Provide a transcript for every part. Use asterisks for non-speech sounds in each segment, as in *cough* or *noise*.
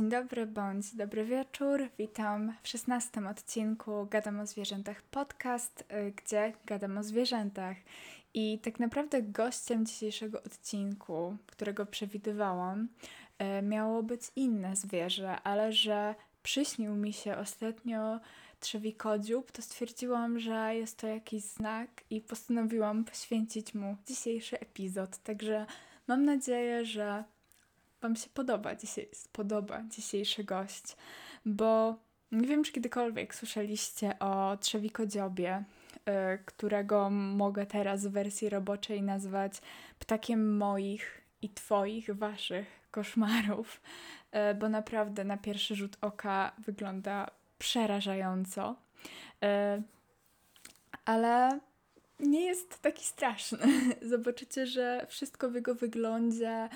Dzień dobry bądź dobry wieczór. Witam w szesnastym odcinku Gadam o zwierzętach podcast, y, gdzie gadam o zwierzętach. I tak naprawdę gościem dzisiejszego odcinku, którego przewidywałam, y, miało być inne zwierzę, ale że przyśnił mi się ostatnio trzewikodziób, to stwierdziłam, że jest to jakiś znak i postanowiłam poświęcić mu dzisiejszy epizod. Także mam nadzieję, że Wam się podoba, dzisiaj, spodoba dzisiejszy gość, bo nie wiem, czy kiedykolwiek słyszeliście o trzewikodziobie, yy, którego mogę teraz w wersji roboczej nazwać ptakiem moich i Twoich, Waszych koszmarów, yy, bo naprawdę na pierwszy rzut oka wygląda przerażająco. Yy, ale nie jest taki straszny. *laughs* Zobaczycie, że wszystko w jego wyglądzie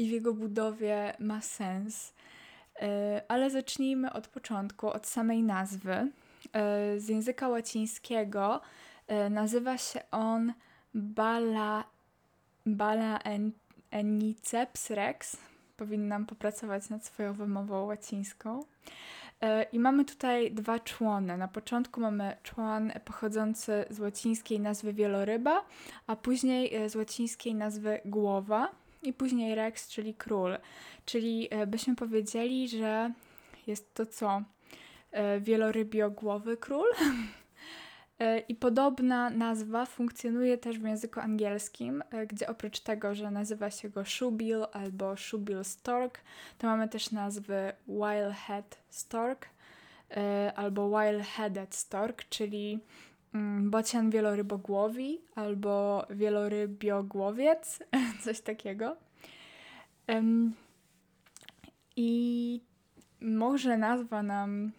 i w jego budowie ma sens. E, ale zacznijmy od początku, od samej nazwy. E, z języka łacińskiego e, nazywa się on Bala, Bala Eniceps rex. Powinnam popracować nad swoją wymową łacińską. I mamy tutaj dwa człony. Na początku mamy człon pochodzący z łacińskiej nazwy wieloryba, a później z łacińskiej nazwy głowa i później Rex, czyli król. Czyli e, byśmy powiedzieli, że jest to co? E, wielorybiogłowy król. *laughs* E, I podobna nazwa funkcjonuje też w języku angielskim, gdzie oprócz tego, że nazywa się go shoebill albo shoebill stork, to mamy też nazwy wildhead stork albo wildheaded stork, czyli bocian wielorybogłowi albo wielorybiogłowiec, *laughs* coś takiego. I może nazwa nam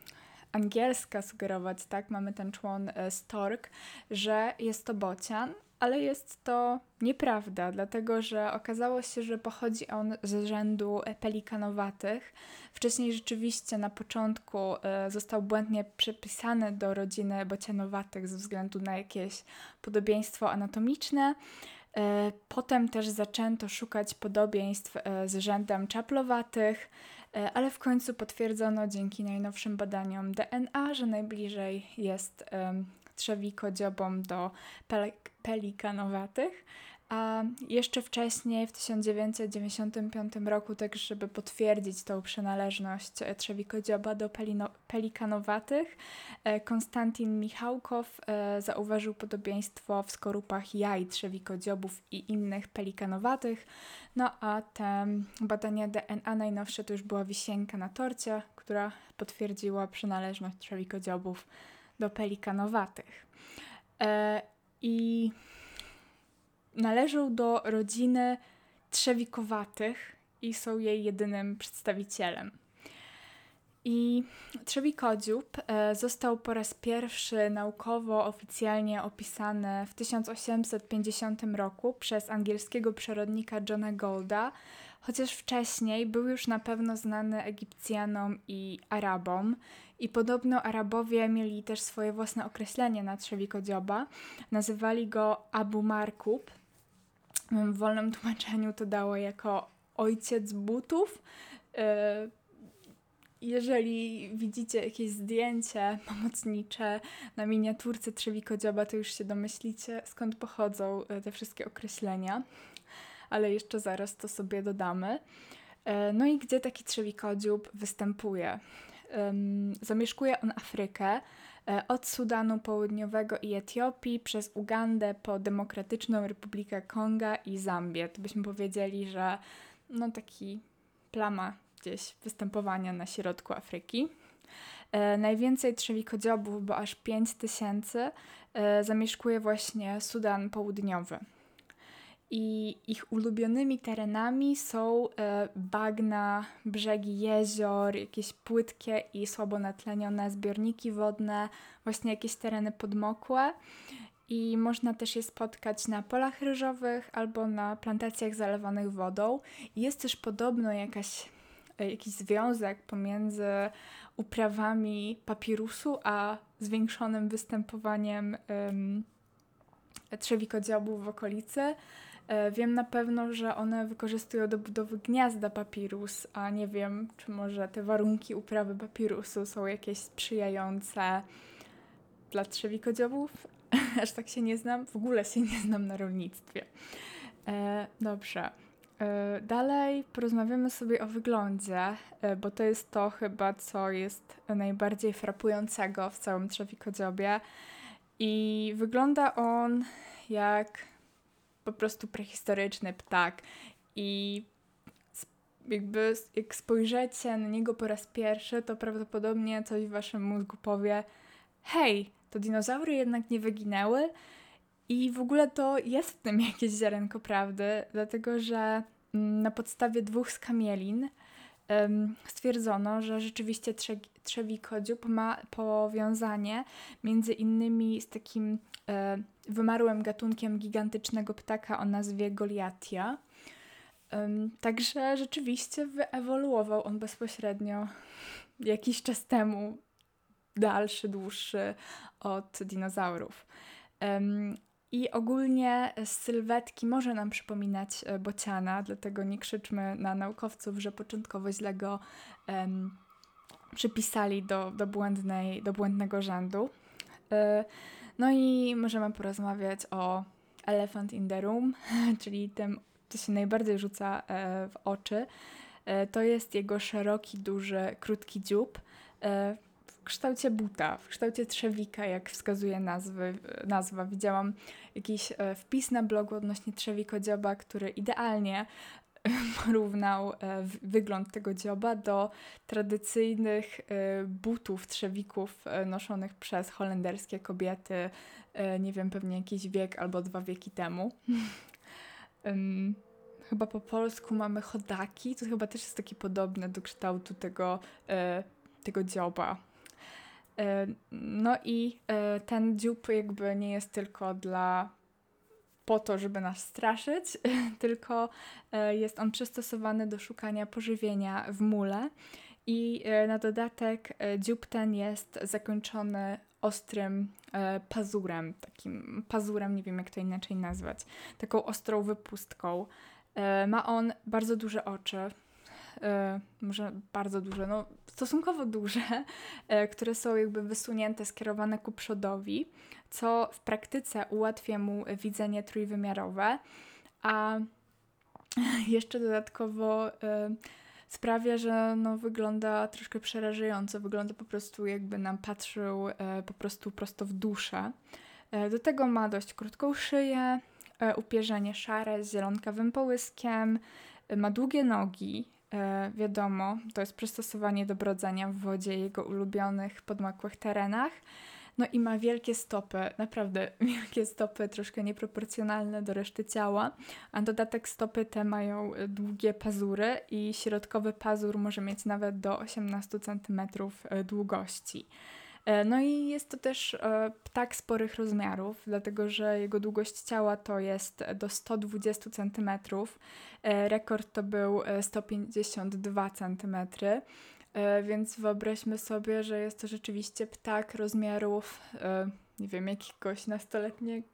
angielska sugerować, tak, mamy ten człon e, stork, że jest to bocian, ale jest to nieprawda, dlatego że okazało się, że pochodzi on z rzędu pelikanowatych. Wcześniej rzeczywiście na początku e, został błędnie przypisany do rodziny bocianowatych ze względu na jakieś podobieństwo anatomiczne. E, potem też zaczęto szukać podobieństw e, z rzędem czaplowatych, ale w końcu potwierdzono dzięki najnowszym badaniom DNA, że najbliżej jest trzewikodziobom do pelikanowatych. A jeszcze wcześniej, w 1995 roku, tak żeby potwierdzić tą przynależność trzewikodzioba do pelikanowatych, e, Konstantin Michałkow e, zauważył podobieństwo w skorupach jaj trzewikodziobów i innych pelikanowatych. No a te badania DNA najnowsze to już była wisienka na torcie, która potwierdziła przynależność trzewikodziobów do pelikanowatych. E, I należą do rodziny trzewikowatych i są jej jedynym przedstawicielem. I trzewikodziób e, został po raz pierwszy naukowo oficjalnie opisany w 1850 roku przez angielskiego przyrodnika Johna Golda, chociaż wcześniej był już na pewno znany Egipcjanom i Arabom. I podobno Arabowie mieli też swoje własne określenie na trzewikodzioba. Nazywali go Abu Markub. W wolnym tłumaczeniu to dało jako ojciec butów. E, jeżeli widzicie jakieś zdjęcie pomocnicze na miniaturce trzewikodzioba, to już się domyślicie, skąd pochodzą e, te wszystkie określenia ale jeszcze zaraz to sobie dodamy. E, no i gdzie taki trzewikodziób występuje? Zamieszkuje on Afrykę e, od Sudanu Południowego i Etiopii przez Ugandę po Demokratyczną Republikę Konga i Zambię. To byśmy powiedzieli, że no taki plama gdzieś występowania na środku Afryki. E, najwięcej trzewikodziobów, bo aż 5 tysięcy, e, zamieszkuje właśnie Sudan Południowy i ich ulubionymi terenami są e, bagna, brzegi jezior, jakieś płytkie i słabo natlenione zbiorniki wodne, właśnie jakieś tereny podmokłe. I można też je spotkać na polach ryżowych albo na plantacjach zalewanych wodą. jest też podobno jakaś, e, jakiś związek pomiędzy uprawami papirusu a zwiększonym występowaniem um, trzewikodziobów w okolicy. E, wiem na pewno, że one wykorzystują do budowy gniazda papirus, a nie wiem, czy może te warunki uprawy papirusu są jakieś sprzyjające dla trzewikodziobów. *laughs* Aż tak się nie znam, w ogóle się nie znam na rolnictwie. E, dobrze. E, dalej porozmawiamy sobie o wyglądzie, bo to jest to chyba, co jest najbardziej frapującego w całym trzewikodziobie. I wygląda on jak po prostu prehistoryczny ptak. I jakby jak spojrzycie na niego po raz pierwszy, to prawdopodobnie coś w waszym mózgu powie: Hej, to dinozaury jednak nie wyginęły. I w ogóle to jest w tym jakieś ziarenko prawdy, dlatego że mm, na podstawie dwóch skamielin um, stwierdzono, że rzeczywiście trze trzewikodziób ma powiązanie między innymi z takim wymarłym gatunkiem gigantycznego ptaka o nazwie Goliatia. Także rzeczywiście wyewoluował on bezpośrednio jakiś czas temu, dalszy, dłuższy od dinozaurów. I ogólnie sylwetki może nam przypominać e, bociana, dlatego nie krzyczmy na naukowców, że początkowo źle go przypisali do, do, błędnej, do błędnego rzędu. E, no i możemy porozmawiać o Elephant in the Room, *laughs* czyli tym, co się najbardziej rzuca e, w oczy. To jest jego szeroki, duży, krótki dziób w kształcie buta, w kształcie trzewika, jak wskazuje nazwy, nazwa. Widziałam jakiś e, wpis na blogu odnośnie trzewiko dzioba, który idealnie *laughs* porównał e, wygląd tego dzioba do tradycyjnych e, butów, trzewików noszonych przez holenderskie kobiety, nie wiem, pewnie jakiś wiek albo dwa wieki temu. *laughs* chyba po polsku mamy chodaki, to chyba też jest takie podobne do kształtu tego, tego dzioba. E, no i e, ten dziób jakby nie jest tylko dla po to, żeby nas straszyć, *laughs* tylko e, jest on przystosowany do szukania pożywienia w mule. I na dodatek dziób ten jest zakończony ostrym pazurem, takim pazurem, nie wiem jak to inaczej nazwać, taką ostrą wypustką. Ma on bardzo duże oczy, E, może bardzo duże, no stosunkowo duże, e, które są jakby wysunięte, skierowane ku przodowi, co w praktyce ułatwia mu widzenie trójwymiarowe, a *laughs* jeszcze dodatkowo e, sprawia, że no, wygląda troszkę przerażająco, wygląda po prostu jakby nam patrzył po prostu prosto w duszę. Do tego ma dość krótką szyję, upierzenie szare z zielonkawym połyskiem, ma długie nogi, E, wiadomo, to jest przystosowanie do brodzenia w wodzie jego ulubionych podmokłych terenach. No i ma wielkie stopy, naprawdę *laughs* wielkie stopy, troszkę nieproporcjonalne do reszty ciała, a dodatek stopy te mają e, długie pazury i środkowy pazur może mieć nawet do 18 cm e, długości. E, no i jest to też e, ptak sporych rozmiarów, dlatego że jego długość ciała to jest do 120 cm. E, rekord to był 152 cm. Więc wyobraźmy sobie, że jest to rzeczywiście ptak rozmiarów, nie wiem, jakiegoś,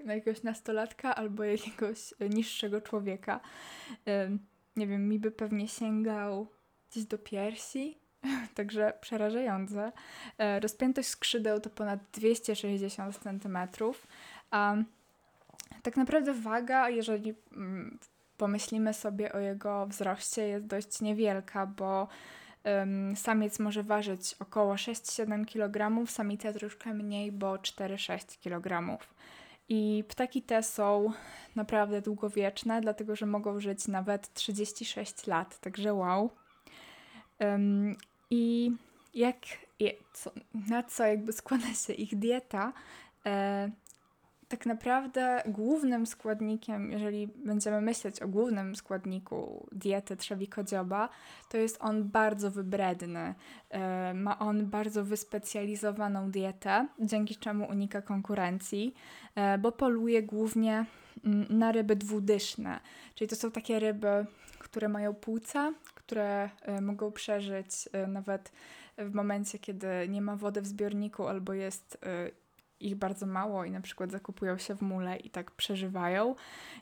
jakiegoś nastolatka albo jakiegoś niższego człowieka. Nie wiem, mi by pewnie sięgał gdzieś do piersi, *laughs* także przerażające. E, rozpiętość skrzydeł to ponad 260 cm. A tak naprawdę waga, jeżeli mm, pomyślimy sobie o jego wzroście, jest dość niewielka, bo samiec może ważyć około 6-7 kg, samica troszkę mniej, bo 4-6 kg. I ptaki te są naprawdę długowieczne, dlatego że mogą żyć nawet 36 lat, także wow. I jak, co, na co jakby składa się ich dieta, e, tak naprawdę głównym składnikiem, jeżeli będziemy myśleć o głównym składniku diety trzewikodzioba, to jest on bardzo wybredny. E, ma on bardzo wyspecjalizowaną dietę, dzięki czemu unika konkurencji, e, bo poluje głównie mm, na ryby dwudyszne, czyli to są takie ryby, które mają płuca, które e, mogą przeżyć e, nawet w momencie, kiedy nie ma wody w zbiorniku albo jest e, ich bardzo mało i na przykład zakupują się w mule i tak przeżywają.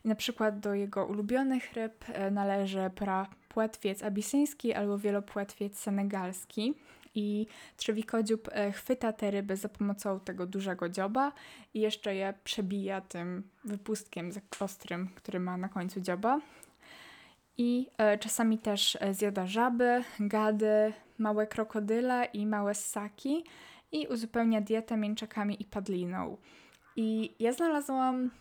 I na przykład do jego ulubionych ryb należy prapłetwiec abisyński albo wielopłetwiec senegalski. I trzewikodziób chwyta te ryby za pomocą tego dużego dzioba i jeszcze je przebija tym wypustkiem ostrym, który ma na końcu dzioba. I e, czasami też zjada żaby, gady, małe krokodyle i małe ssaki i uzupełnia dietę mięczakami i padliną. I ja znalazłam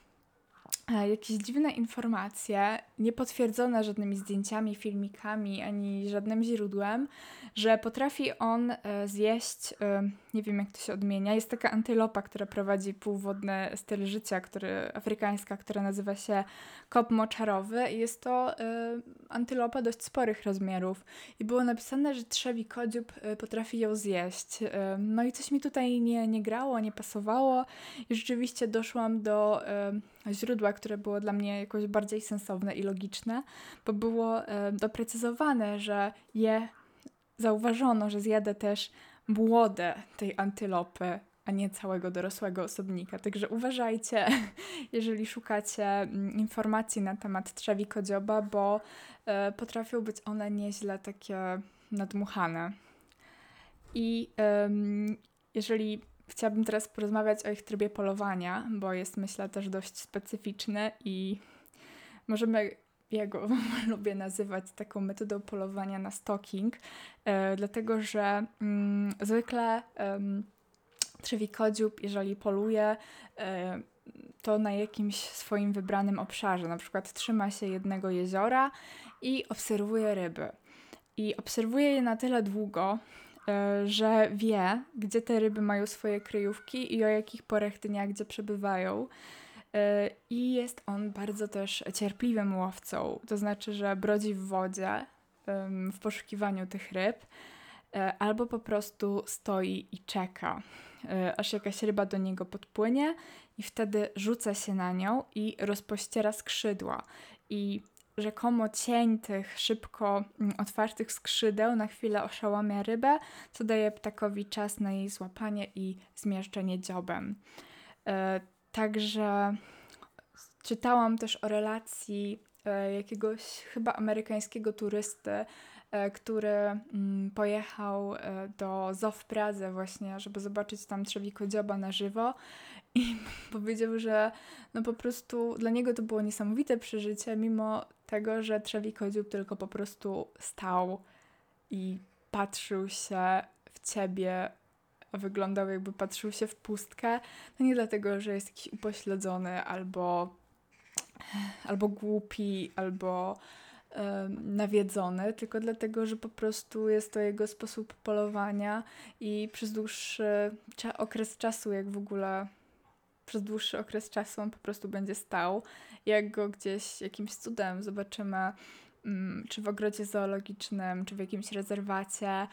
e, jakieś dziwne informacje, niepotwierdzone żadnymi zdjęciami, filmikami ani żadnym źródłem, że potrafi on e, zjeść, e, nie wiem jak to się odmienia, jest taka antylopa, która prowadzi półwodny styl życia, który, afrykańska, która nazywa się kop moczarowy i jest to antylopa dość sporych rozmiarów i było napisane, że trzewi kodziób potrafi ją zjeść. No i coś mi tutaj nie, nie grało, nie pasowało i rzeczywiście doszłam do źródła, które było dla mnie jakoś bardziej sensowne i logiczne, bo było doprecyzowane, że je zauważono, że zjada też młode tej antylopy, a nie całego dorosłego osobnika. Także uważajcie, *laughs* jeżeli szukacie mm, informacji na temat trzewi kodzioba, bo e, potrafią być one nieźle takie nadmuchane. I jeżeli chciałabym teraz porozmawiać o ich trybie polowania, bo jest myślę też dość specyficzny i możemy ja go *laughs* lubię nazywać taką metodą polowania na stalking, e, dlatego że mm, zwykle e, trzewikodziób, jeżeli poluje, e, to na jakimś swoim wybranym obszarze, na przykład trzyma się jednego jeziora i obserwuje ryby. I obserwuje je na tyle długo, e, że wie, gdzie te ryby mają swoje kryjówki i o jakich porach dnia gdzie przebywają. E, I jest on bardzo też cierpliwym łowcą, to znaczy, że brodzi w wodzie w poszukiwaniu tych ryb, e, albo po prostu stoi i czeka, e, aż jakaś ryba do niego podpłynie, i wtedy rzuca się na nią i rozpościera skrzydła. I rzekomo cień tych szybko mm, otwartych skrzydeł na chwilę oszałamia rybę, co daje ptakowi czas na jej złapanie i zmieszczenie dziobem. Także czytałam też o relacji e, jakiegoś chyba amerykańskiego turysty, e, który mm, pojechał e, do zoo w Pradze właśnie, żeby zobaczyć tam trzewikodzioba na żywo i *laughs* powiedział, że no po prostu dla niego to było niesamowite przeżycie, mimo tego, że trzewikodziób tylko po prostu stał i patrzył się w ciebie wyglądał jakby patrzył się w pustkę, no nie dlatego, że jest jakiś upośledzony albo, albo głupi, albo nawiedzony, tylko dlatego, że po prostu jest to jego sposób polowania i przez dłuższy okres czasu, jak w ogóle przez dłuższy okres czasu on po prostu będzie stał. Jak go gdzieś jakimś cudem zobaczymy, mm, czy w ogrodzie zoologicznym, czy w jakimś rezerwacie,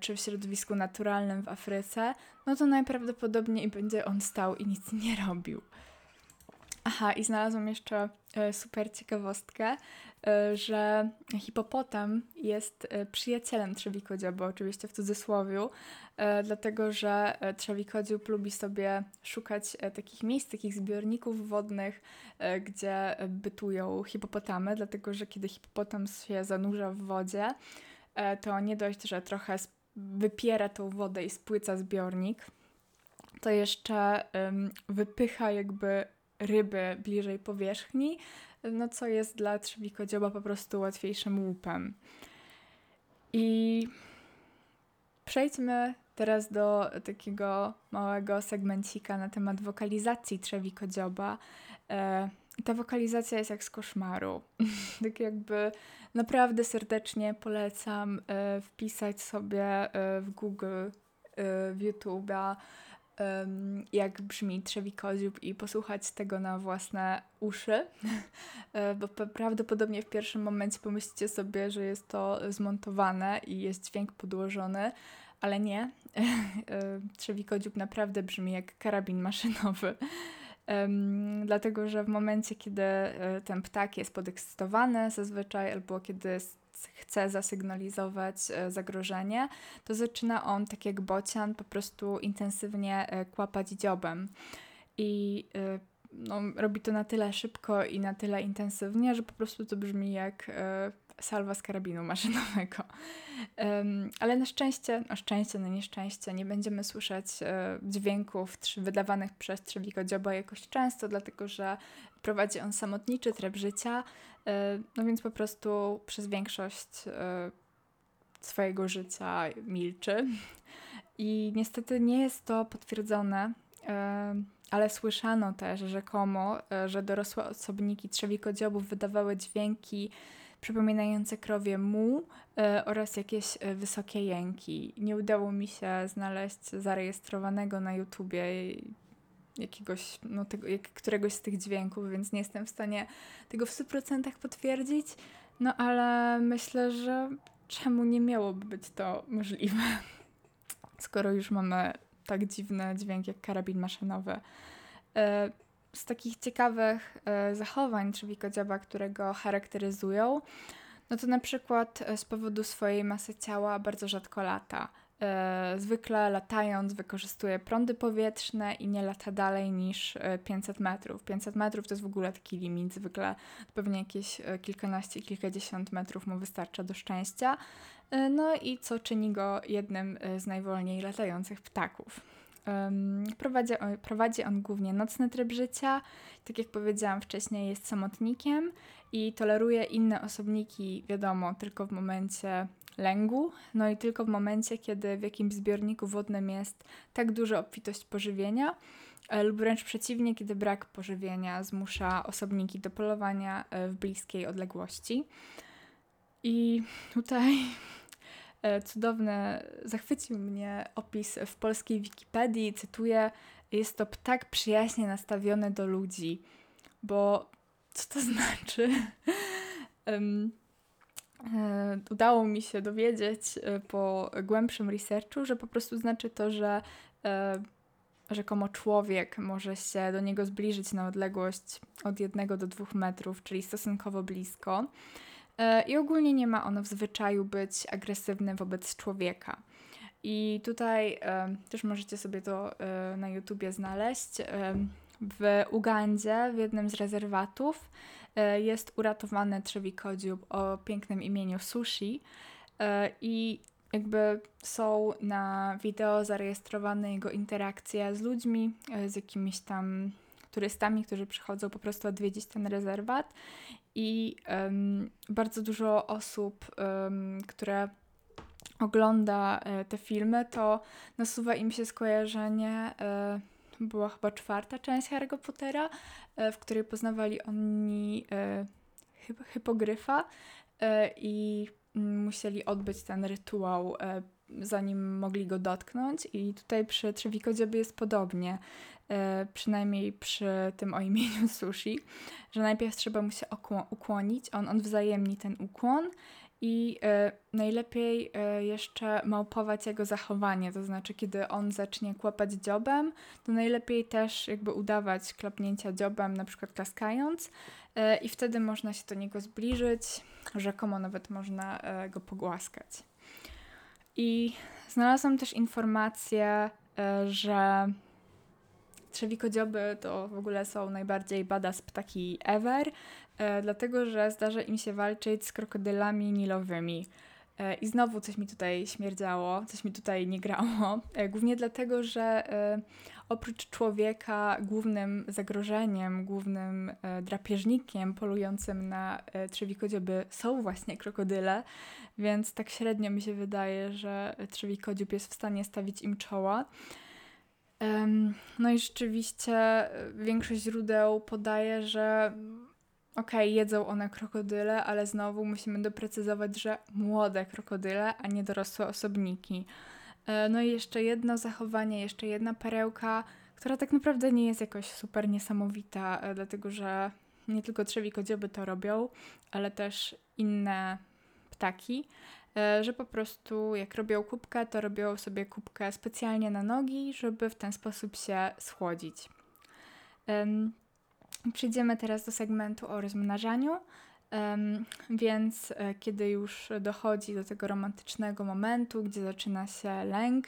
czy w środowisku naturalnym w Afryce, no to najprawdopodobniej będzie on stał i nic nie robił. Aha, i znalazłam jeszcze e, super ciekawostkę, e, że hipopotam jest przyjacielem trzewikodziuba, oczywiście w cudzysłowiu, dlatego że trzewikodziób lubi sobie szukać takich miejsc, takich zbiorników wodnych, gdzie bytują hipopotamy, dlatego że kiedy hipopotam się zanurza w wodzie, E, to nie dość, że trochę wypiera tą wodę i spłyca zbiornik, to jeszcze wypycha jakby ryby bliżej powierzchni, no co jest dla trzewikodzioba po prostu łatwiejszym łupem. I przejdźmy teraz do takiego małego segmencika na temat wokalizacji trzewikodzioba. E, ta wokalizacja jest jak z koszmaru. *laughs* tak jakby naprawdę serdecznie polecam e, wpisać sobie e, w Google, e, w YouTube'a, jak brzmi trzewikodziób i posłuchać tego na własne uszy, *laughs* bo prawdopodobnie w pierwszym momencie pomyślicie sobie, że jest to zmontowane i jest dźwięk podłożony, ale nie. *laughs* Trzewikodziób naprawdę brzmi jak karabin maszynowy. Um, dlatego, że w momencie, kiedy e, ten ptak jest podekscytowany zazwyczaj, albo kiedy chce zasygnalizować e, zagrożenie, to zaczyna on, tak jak bocian, po prostu intensywnie e, kłapać dziobem. I no, robi to na tyle szybko i na tyle intensywnie, że po prostu to brzmi jak salwa z karabinu maszynowego. Ale na szczęście, na szczęście, na nieszczęście nie będziemy słyszeć e, dźwięków wydawanych przez trzewikodzioba jakoś często, dlatego że prowadzi on samotniczy tryb życia, e, no więc po prostu przez większość e, swojego życia milczy. I niestety nie jest to potwierdzone, e, ale słyszano też rzekomo, e, że dorosłe osobniki trzewikodziobów wydawały dźwięki przypominające krowie mu e, oraz jakieś e, wysokie jęki. Nie udało mi się znaleźć zarejestrowanego na YouTubie jakiegoś, no tego, jak, któregoś z tych dźwięków, więc nie jestem w stanie tego w 100% potwierdzić. No ale myślę, że czemu nie miałoby być to możliwe, *laughs* skoro już mamy tak dziwny dźwięk jak karabin maszynowy. E, z takich ciekawych e, zachowań trzewikodziaba, które go charakteryzują, no to na przykład e, z powodu swojej masy ciała bardzo rzadko lata. Zwykle latając wykorzystuje prądy powietrzne i nie lata dalej niż 500 metrów. 500 metrów to jest w ogóle taki limit, zwykle pewnie jakieś kilkanaście, kilkadziesiąt metrów mu wystarcza do szczęścia. No i co czyni go jednym z najwolniej latających ptaków. Prowadzi, prowadzi on głównie nocny tryb życia. Tak jak powiedziałam wcześniej, jest samotnikiem i toleruje inne osobniki, wiadomo, tylko w momencie lęgu, no i tylko w momencie, kiedy w jakimś zbiorniku wodnym jest tak duża obfitość pożywienia, e, lub wręcz przeciwnie, kiedy brak pożywienia zmusza osobniki do polowania e, w bliskiej odległości. I tutaj E, cudowny, zachwycił mnie opis w polskiej Wikipedii. Cytuję: Jest to ptak przyjaźnie nastawiony do ludzi, bo co to *laughs* znaczy? um, e, udało mi się dowiedzieć e, po głębszym researchu, że po prostu znaczy to, że e, rzekomo człowiek może się do niego zbliżyć na odległość od jednego do dwóch metrów, czyli stosunkowo blisko. I ogólnie nie ma ono w zwyczaju być agresywny wobec człowieka. I tutaj też możecie sobie to e, na YouTubie znaleźć. W Ugandzie, w jednym z rezerwatów, e, jest uratowany trzewikodziób o pięknym imieniu Sushi. E, I jakby są na wideo zarejestrowane jego interakcje z ludźmi, z jakimiś tam turystami, którzy przychodzą po prostu odwiedzić ten rezerwat i um, bardzo dużo osób, um, które ogląda e, te filmy, to nasuwa im się skojarzenie, e, była chyba czwarta część Harry'ego Pottera, e, w której poznawali oni hyp hipogryfa i musieli odbyć ten rytuał, zanim mogli go dotknąć i tutaj przy Trzewikodziobie jest podobnie. E, przynajmniej przy tym o imieniu *laughs* sushi, że najpierw trzeba mu się ukłonić, on, on wzajemni ten ukłon i e, najlepiej e, jeszcze małpować jego zachowanie, to znaczy kiedy on zacznie kłapać dziobem, to najlepiej też jakby udawać klapnięcia dziobem, na przykład klaskając e, i wtedy można się do niego zbliżyć, rzekomo nawet można go pogłaskać. I znalazłam też informację, że Trzewikodzioby to w ogóle są najbardziej badass ptaki ever, e, dlatego że zdarza im się walczyć z krokodylami nilowymi. E, I znowu coś mi tutaj śmierdziało, coś mi tutaj nie grało. E, głównie dlatego, że oprócz człowieka głównym zagrożeniem, głównym drapieżnikiem polującym na trzewikodzioby są właśnie krokodyle, więc tak średnio mi się wydaje, że trzewikodziób jest w stanie stawić im czoła. No i rzeczywiście e, większość źródeł podaje, że okej, okay, jedzą one krokodyle, ale znowu musimy doprecyzować, że młode krokodyle, a nie dorosłe osobniki. E, no i jeszcze jedno zachowanie, jeszcze jedna perełka, która tak naprawdę nie jest jakoś super niesamowita, e, dlatego że nie tylko trzewikodzioby to robią, ale też inne ptaki. E, że po prostu jak robią kubkę, to robią sobie kubkę specjalnie na nogi, żeby w ten sposób się schłodzić. Przejdziemy teraz do segmentu o rozmnażaniu. Więc e, kiedy już dochodzi do tego romantycznego momentu, gdzie zaczyna się lęk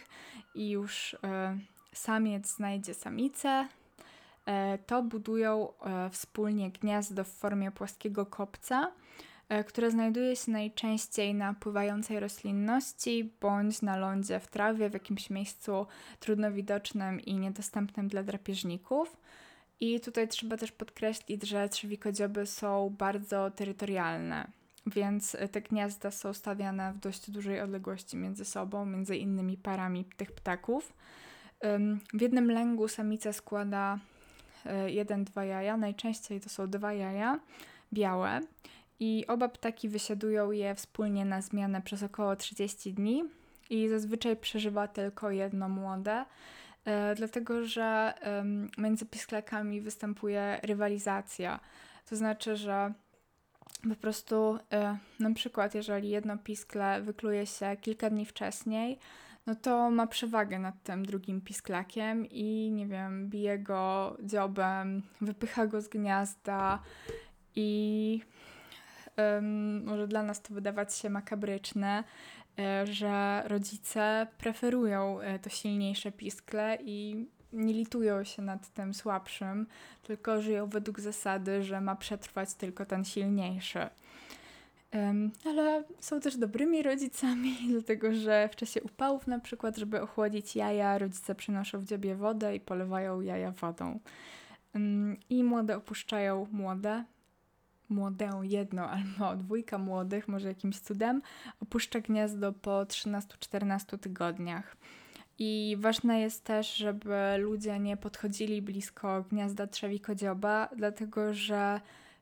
i już e, samiec znajdzie samicę, to budują wspólnie gniazdo w formie płaskiego kopca, które znajduje się najczęściej na pływającej roślinności bądź na lądzie w trawie w jakimś miejscu trudno widocznym i niedostępnym dla drapieżników. I tutaj trzeba też podkreślić, że trzewikodzioby są bardzo terytorialne, więc te gniazda są stawiane w dość dużej odległości między sobą, między innymi parami tych ptaków. W jednym lęgu samica składa e, jeden, dwa jaja, najczęściej to są dwa jaja białe i oba ptaki wysiadują je wspólnie na zmianę przez około 30 dni i zazwyczaj przeżywa tylko jedno młode, E, dlatego że między pisklakami występuje rywalizacja. To znaczy, że po prostu e, na przykład, jeżeli jedno piskle wykluje się kilka dni wcześniej, no to ma przewagę nad tym drugim pisklakiem i nie wiem, bije go dziobem, wypycha go z gniazda i um, może dla nas to wydawać się makabryczne, E, że rodzice preferują e, to silniejsze piskle i nie litują się nad tym słabszym, tylko żyją według zasady, że ma przetrwać tylko ten silniejszy. Um, ale są też dobrymi rodzicami, *laughs* dlatego że w czasie upałów, na przykład, żeby ochłodzić jaja, rodzice przynoszą w dziobie wodę i polewają jaja wodą. Um, I młode opuszczają młode, młodę jedno albo *laughs* dwójka młodych, może jakimś cudem, opuszcza gniazdo po 13-14 tygodniach. I ważne jest też, żeby ludzie nie podchodzili blisko gniazda trzewikodzioba, dlatego że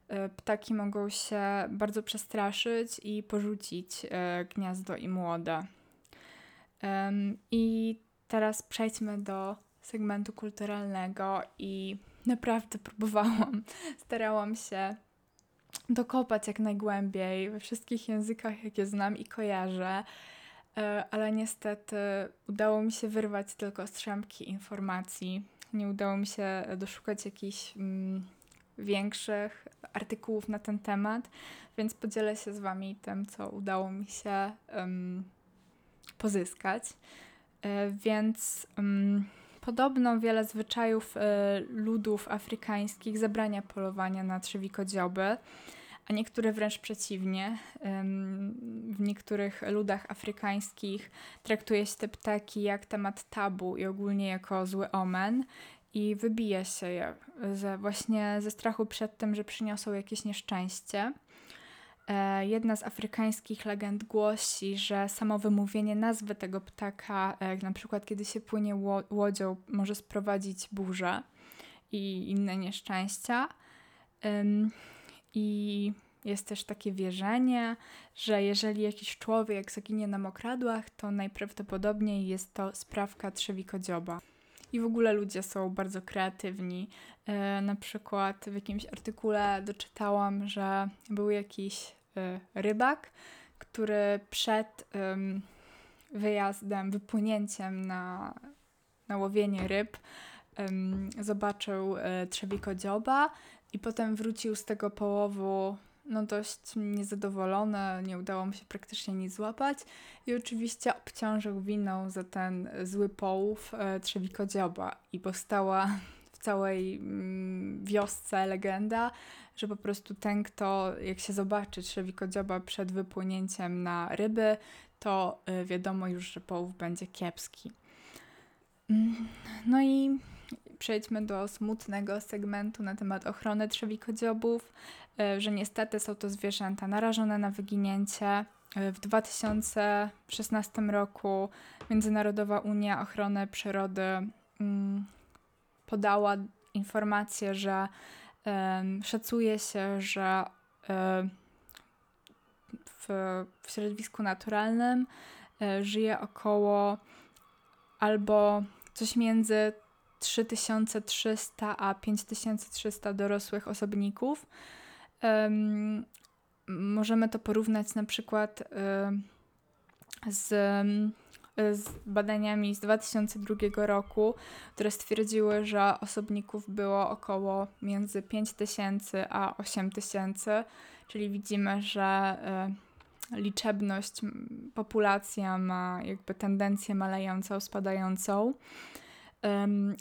e, ptaki mogą się bardzo przestraszyć i porzucić e, gniazdo i młode. I teraz przejdźmy do segmentu kulturalnego i naprawdę *laughs* próbowałam, starałam się dokopać jak najgłębiej we wszystkich językach, jakie znam i kojarzę, e, ale niestety udało mi się wyrwać tylko strzępki informacji. Nie udało mi się doszukać jakichś mm, większych artykułów na ten temat, więc podzielę się z Wami tym, co udało mi się um, pozyskać. E, więc. Um, Podobno wiele zwyczajów y, ludów afrykańskich zabrania polowania na trzewikodzioby, a niektóre wręcz przeciwnie. W niektórych ludach afrykańskich traktuje się te ptaki jak temat tabu i ogólnie jako zły omen i wybija się je ze, właśnie ze strachu przed tym, że przyniosą jakieś nieszczęście. E, jedna z afrykańskich legend głosi, że samo wymówienie nazwy tego ptaka, e, na przykład kiedy się płynie łodzią, może sprowadzić burzę i inne nieszczęścia. I jest też takie wierzenie, że jeżeli jakiś człowiek zaginie na mokradłach, to najprawdopodobniej jest to sprawka trzewikodzioba. I w ogóle ludzie są bardzo kreatywni. E, na przykład w jakimś artykule doczytałam, że był jakiś rybak, który przed wyjazdem, wypłynięciem na, na łowienie ryb zobaczył e, trzewikodzioba i potem wrócił z tego połowu no dość niezadowolony, nie udało mu się praktycznie nic złapać i oczywiście obciążył winą za ten zły połów e, Trzewikodzioba i powstała w całej mm, wiosce legenda, że po prostu ten, kto jak się zobaczy Trzewikodzioba przed wypłynięciem na ryby, to e, wiadomo już, że połów będzie kiepski. Mm, no i przejdźmy do smutnego segmentu na temat ochrony trzewikodziobów, e, że niestety są to zwierzęta narażone na wyginięcie. E, w 2016 roku Międzynarodowa Unia Ochrony Przyrody mm, podała informację, że szacuje się, że e, w, w środowisku naturalnym żyje około albo coś między 3300 a 5300 dorosłych osobników. Możemy to porównać na przykład z z badaniami z 2002 roku, które stwierdziły, że osobników było około między 5 tysięcy a 8 tysięcy, czyli widzimy, że y, liczebność, populacja ma jakby tendencję malejącą, spadającą,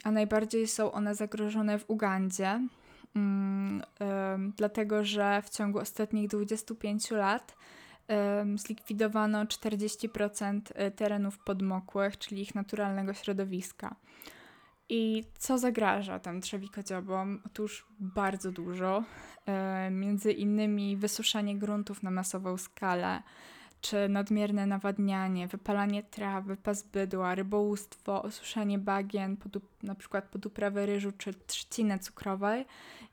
a najbardziej są one zagrożone w Ugandzie, mm, dlatego że w ciągu ostatnich 25 lat zlikwidowano 40% e, terenów podmokłych, czyli ich naturalnego środowiska. I co zagraża tym trzewikodziobom? Otóż bardzo dużo. Między innymi wysuszanie gruntów na masową skalę, czy nadmierne nawadnianie, wypalanie traw, wypas bydła, rybołówstwo, osuszanie bagien, pod, na przykład pod uprawę ryżu czy trzciny cukrowej.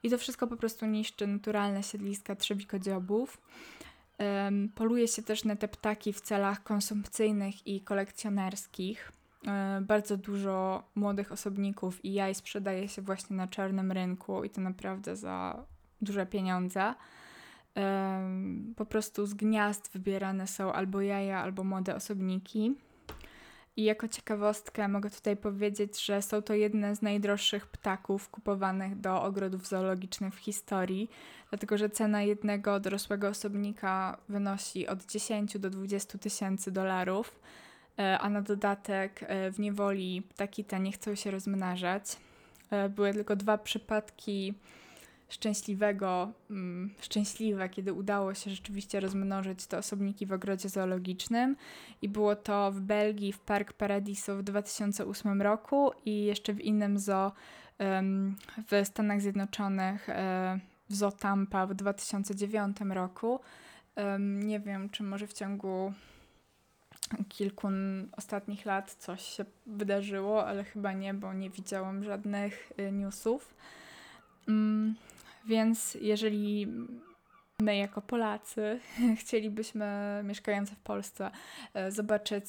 I to wszystko po prostu niszczy naturalne siedliska trzewikodziobów. Poluje się też na te ptaki w celach konsumpcyjnych i kolekcjonerskich. Um, bardzo dużo młodych osobników i jaj sprzedaje się właśnie na czarnym rynku i to naprawdę za duże pieniądze. Po prostu z gniazd wybierane są albo jaja, albo młode osobniki. I jako ciekawostkę mogę tutaj powiedzieć, że są to jedne z najdroższych ptaków kupowanych do ogrodów zoologicznych w historii, dlatego że cena jednego dorosłego osobnika wynosi od 10 do 20 tysięcy dolarów, e, a na dodatek e, w niewoli ptaki te nie chcą się rozmnażać. E, były tylko dwa przypadki szczęśliwego, mm, szczęśliwe, kiedy udało się rzeczywiście rozmnożyć te osobniki w ogrodzie zoologicznym. I było to w Belgii, w Park Paradiso w 2008 roku i jeszcze w innym zoo um, w Stanach Zjednoczonych, um, w Zoo Tampa w 2009 roku. Nie wiem, czy może w ciągu kilku ostatnich lat coś się wydarzyło, ale chyba nie, bo nie widziałam żadnych y, newsów. Więc jeżeli my jako Polacy *laughs* chcielibyśmy, mieszkający w Polsce, e, zobaczyć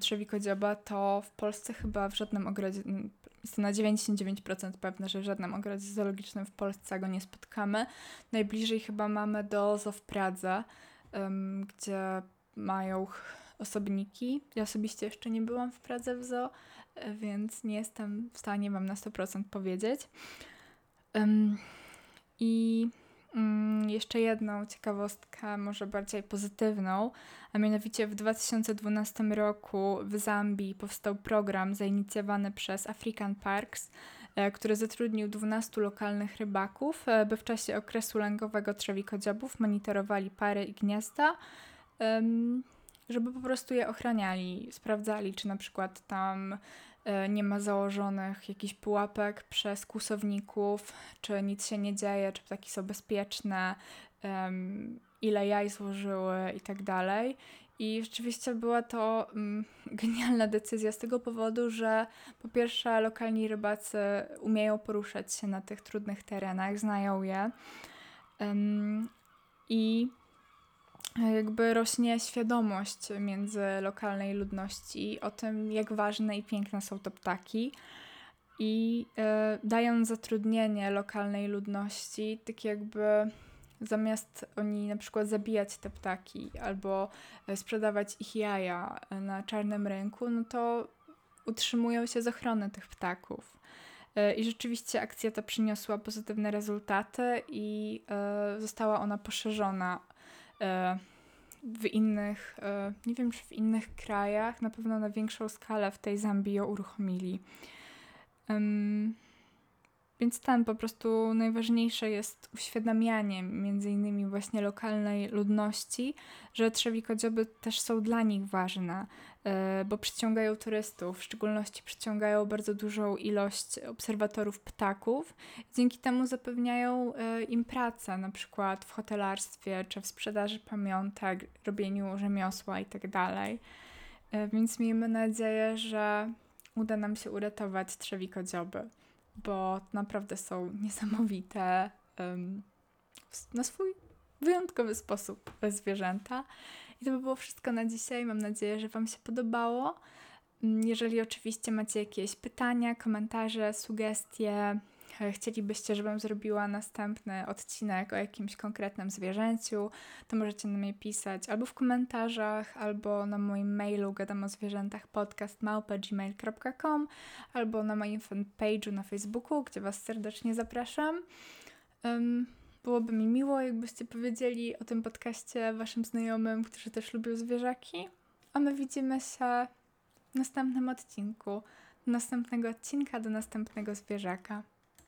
trzewikodzioba, to w Polsce chyba w żadnym ogrodzie, jestem na 99% pewna, że w żadnym ogrodzie zoologicznym w Polsce go nie spotkamy. Najbliżej chyba mamy do Zoo w Pradze, gdzie mają osobniki. Ja osobiście jeszcze nie byłam w Pradze w zoo, e, więc nie jestem w stanie Wam na 100% powiedzieć. I mm, jeszcze jedną ciekawostkę, może bardziej pozytywną, a mianowicie w 2012 roku w Zambii powstał program zainicjowany przez African Parks, e, który zatrudnił 12 lokalnych rybaków, e, by w czasie okresu lęgowego trzewikodziobów monitorowali pary i gniazda, żeby po prostu je ochraniali, sprawdzali, czy na przykład tam nie ma założonych jakichś pułapek przez kłusowników, czy nic się nie dzieje, czy ptaki są bezpieczne, ile jaj złożyły i tak dalej. I rzeczywiście była to um, *laughs* genialna decyzja z tego powodu, że po pierwsze lokalni rybacy umieją poruszać się na tych trudnych terenach, znają je. I jakby rośnie świadomość między lokalnej ludności o tym, jak ważne i piękne są to ptaki. I y, dając zatrudnienie lokalnej ludności, tak jakby zamiast oni na przykład zabijać te ptaki albo e, sprzedawać ich jaja na czarnym rynku, no to utrzymują się z ochrony tych ptaków. E, I rzeczywiście akcja ta przyniosła pozytywne rezultaty i została ona poszerzona E, w innych, e, nie wiem czy w innych krajach, na pewno na większą skalę w tej Zambii ją uruchomili. Więc tam po prostu najważniejsze jest uświadamianie między innymi właśnie lokalnej ludności, że trzewikodzioby też są dla nich ważne, e, bo przyciągają turystów, w szczególności przyciągają bardzo dużą ilość obserwatorów ptaków. Dzięki temu zapewniają e, im pracę, na przykład w hotelarstwie, czy w sprzedaży pamiątek, robieniu rzemiosła itd. Tak e, więc miejmy nadzieję, że uda nam się uratować trzewikodzioby bo naprawdę są niesamowite na swój wyjątkowy sposób zwierzęta. I to by było wszystko na dzisiaj. Mam nadzieję, że Wam się podobało. Mm, jeżeli oczywiście macie jakieś pytania, komentarze, sugestie, e, chcielibyście, żebym zrobiła następny odcinek o jakimś konkretnym zwierzęciu, to możecie na mnie pisać albo w komentarzach, albo na moim mailu gadam o zwierzętach podcast albo na moim fanpage'u na Facebooku, gdzie Was serdecznie zapraszam. Um, byłoby mi miło, jakbyście powiedzieli o tym podcaście Waszym znajomym, którzy też lubią zwierzaki. A my widzimy się w następnym odcinku. Do następnego odcinka, do następnego zwierzaka.